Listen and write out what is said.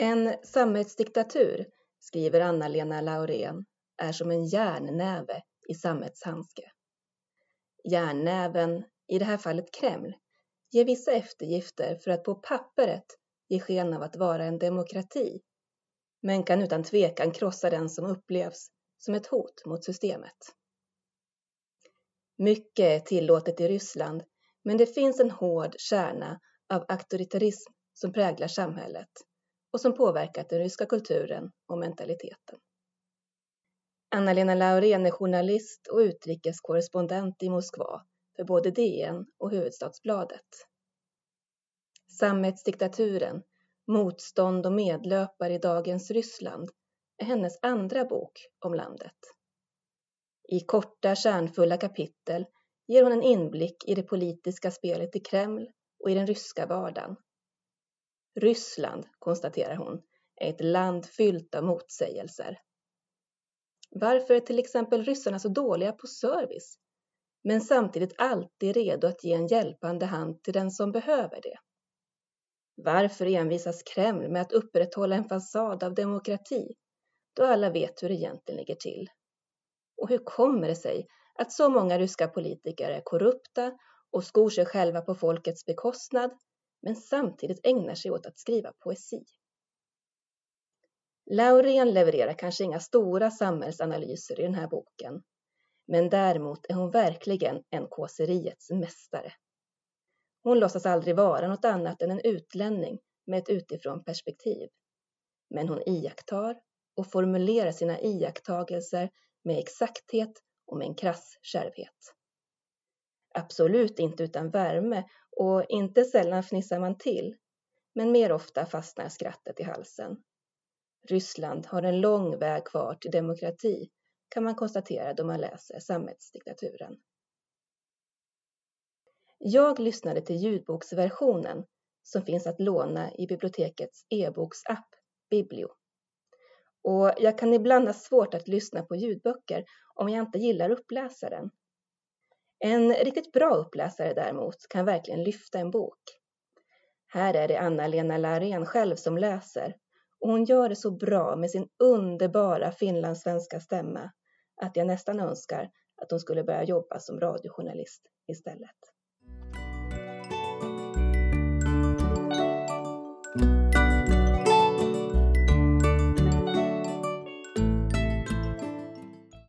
En samhällsdiktatur, skriver Anna-Lena Laurén, är som en järnnäve i sammetshandske. Järnnäven, i det här fallet Kreml, ger vissa eftergifter för att på papperet ge sken av att vara en demokrati, men kan utan tvekan krossa den som upplevs som ett hot mot systemet. Mycket är tillåtet i Ryssland, men det finns en hård kärna av auktoritarism som präglar samhället och som påverkat den ryska kulturen och mentaliteten. Anna-Lena Laurén är journalist och utrikeskorrespondent i Moskva för både DN och Huvudstadsbladet. Sammetsdiktaturen, Motstånd och medlöpare i dagens Ryssland är hennes andra bok om landet. I korta kärnfulla kapitel ger hon en inblick i det politiska spelet i Kreml och i den ryska vardagen. Ryssland, konstaterar hon, är ett land fyllt av motsägelser. Varför är till exempel ryssarna så dåliga på service, men samtidigt alltid redo att ge en hjälpande hand till den som behöver det? Varför envisas Kreml med att upprätthålla en fasad av demokrati, då alla vet hur det egentligen ligger till? Och hur kommer det sig att så många ryska politiker är korrupta och skor sig själva på folkets bekostnad, men samtidigt ägnar sig åt att skriva poesi? Laurén levererar kanske inga stora samhällsanalyser i den här boken, men däremot är hon verkligen en kåseriets mästare. Hon låtsas aldrig vara något annat än en utlänning med ett utifrån perspektiv. Men hon iakttar och formulerar sina iakttagelser med exakthet och med en krass kärvhet. Absolut inte utan värme och inte sällan fnissar man till, men mer ofta fastnar skrattet i halsen. Ryssland har en lång väg kvar till demokrati kan man konstatera då man läser Sammetsdiktaturen. Jag lyssnade till ljudboksversionen som finns att låna i bibliotekets e-boksapp Biblio. Och jag kan ibland ha svårt att lyssna på ljudböcker om jag inte gillar uppläsaren. En riktigt bra uppläsare däremot kan verkligen lyfta en bok. Här är det Anna-Lena Larén själv som läser och hon gör det så bra med sin underbara finlandssvenska stämma att jag nästan önskar att hon skulle börja jobba som radiojournalist istället.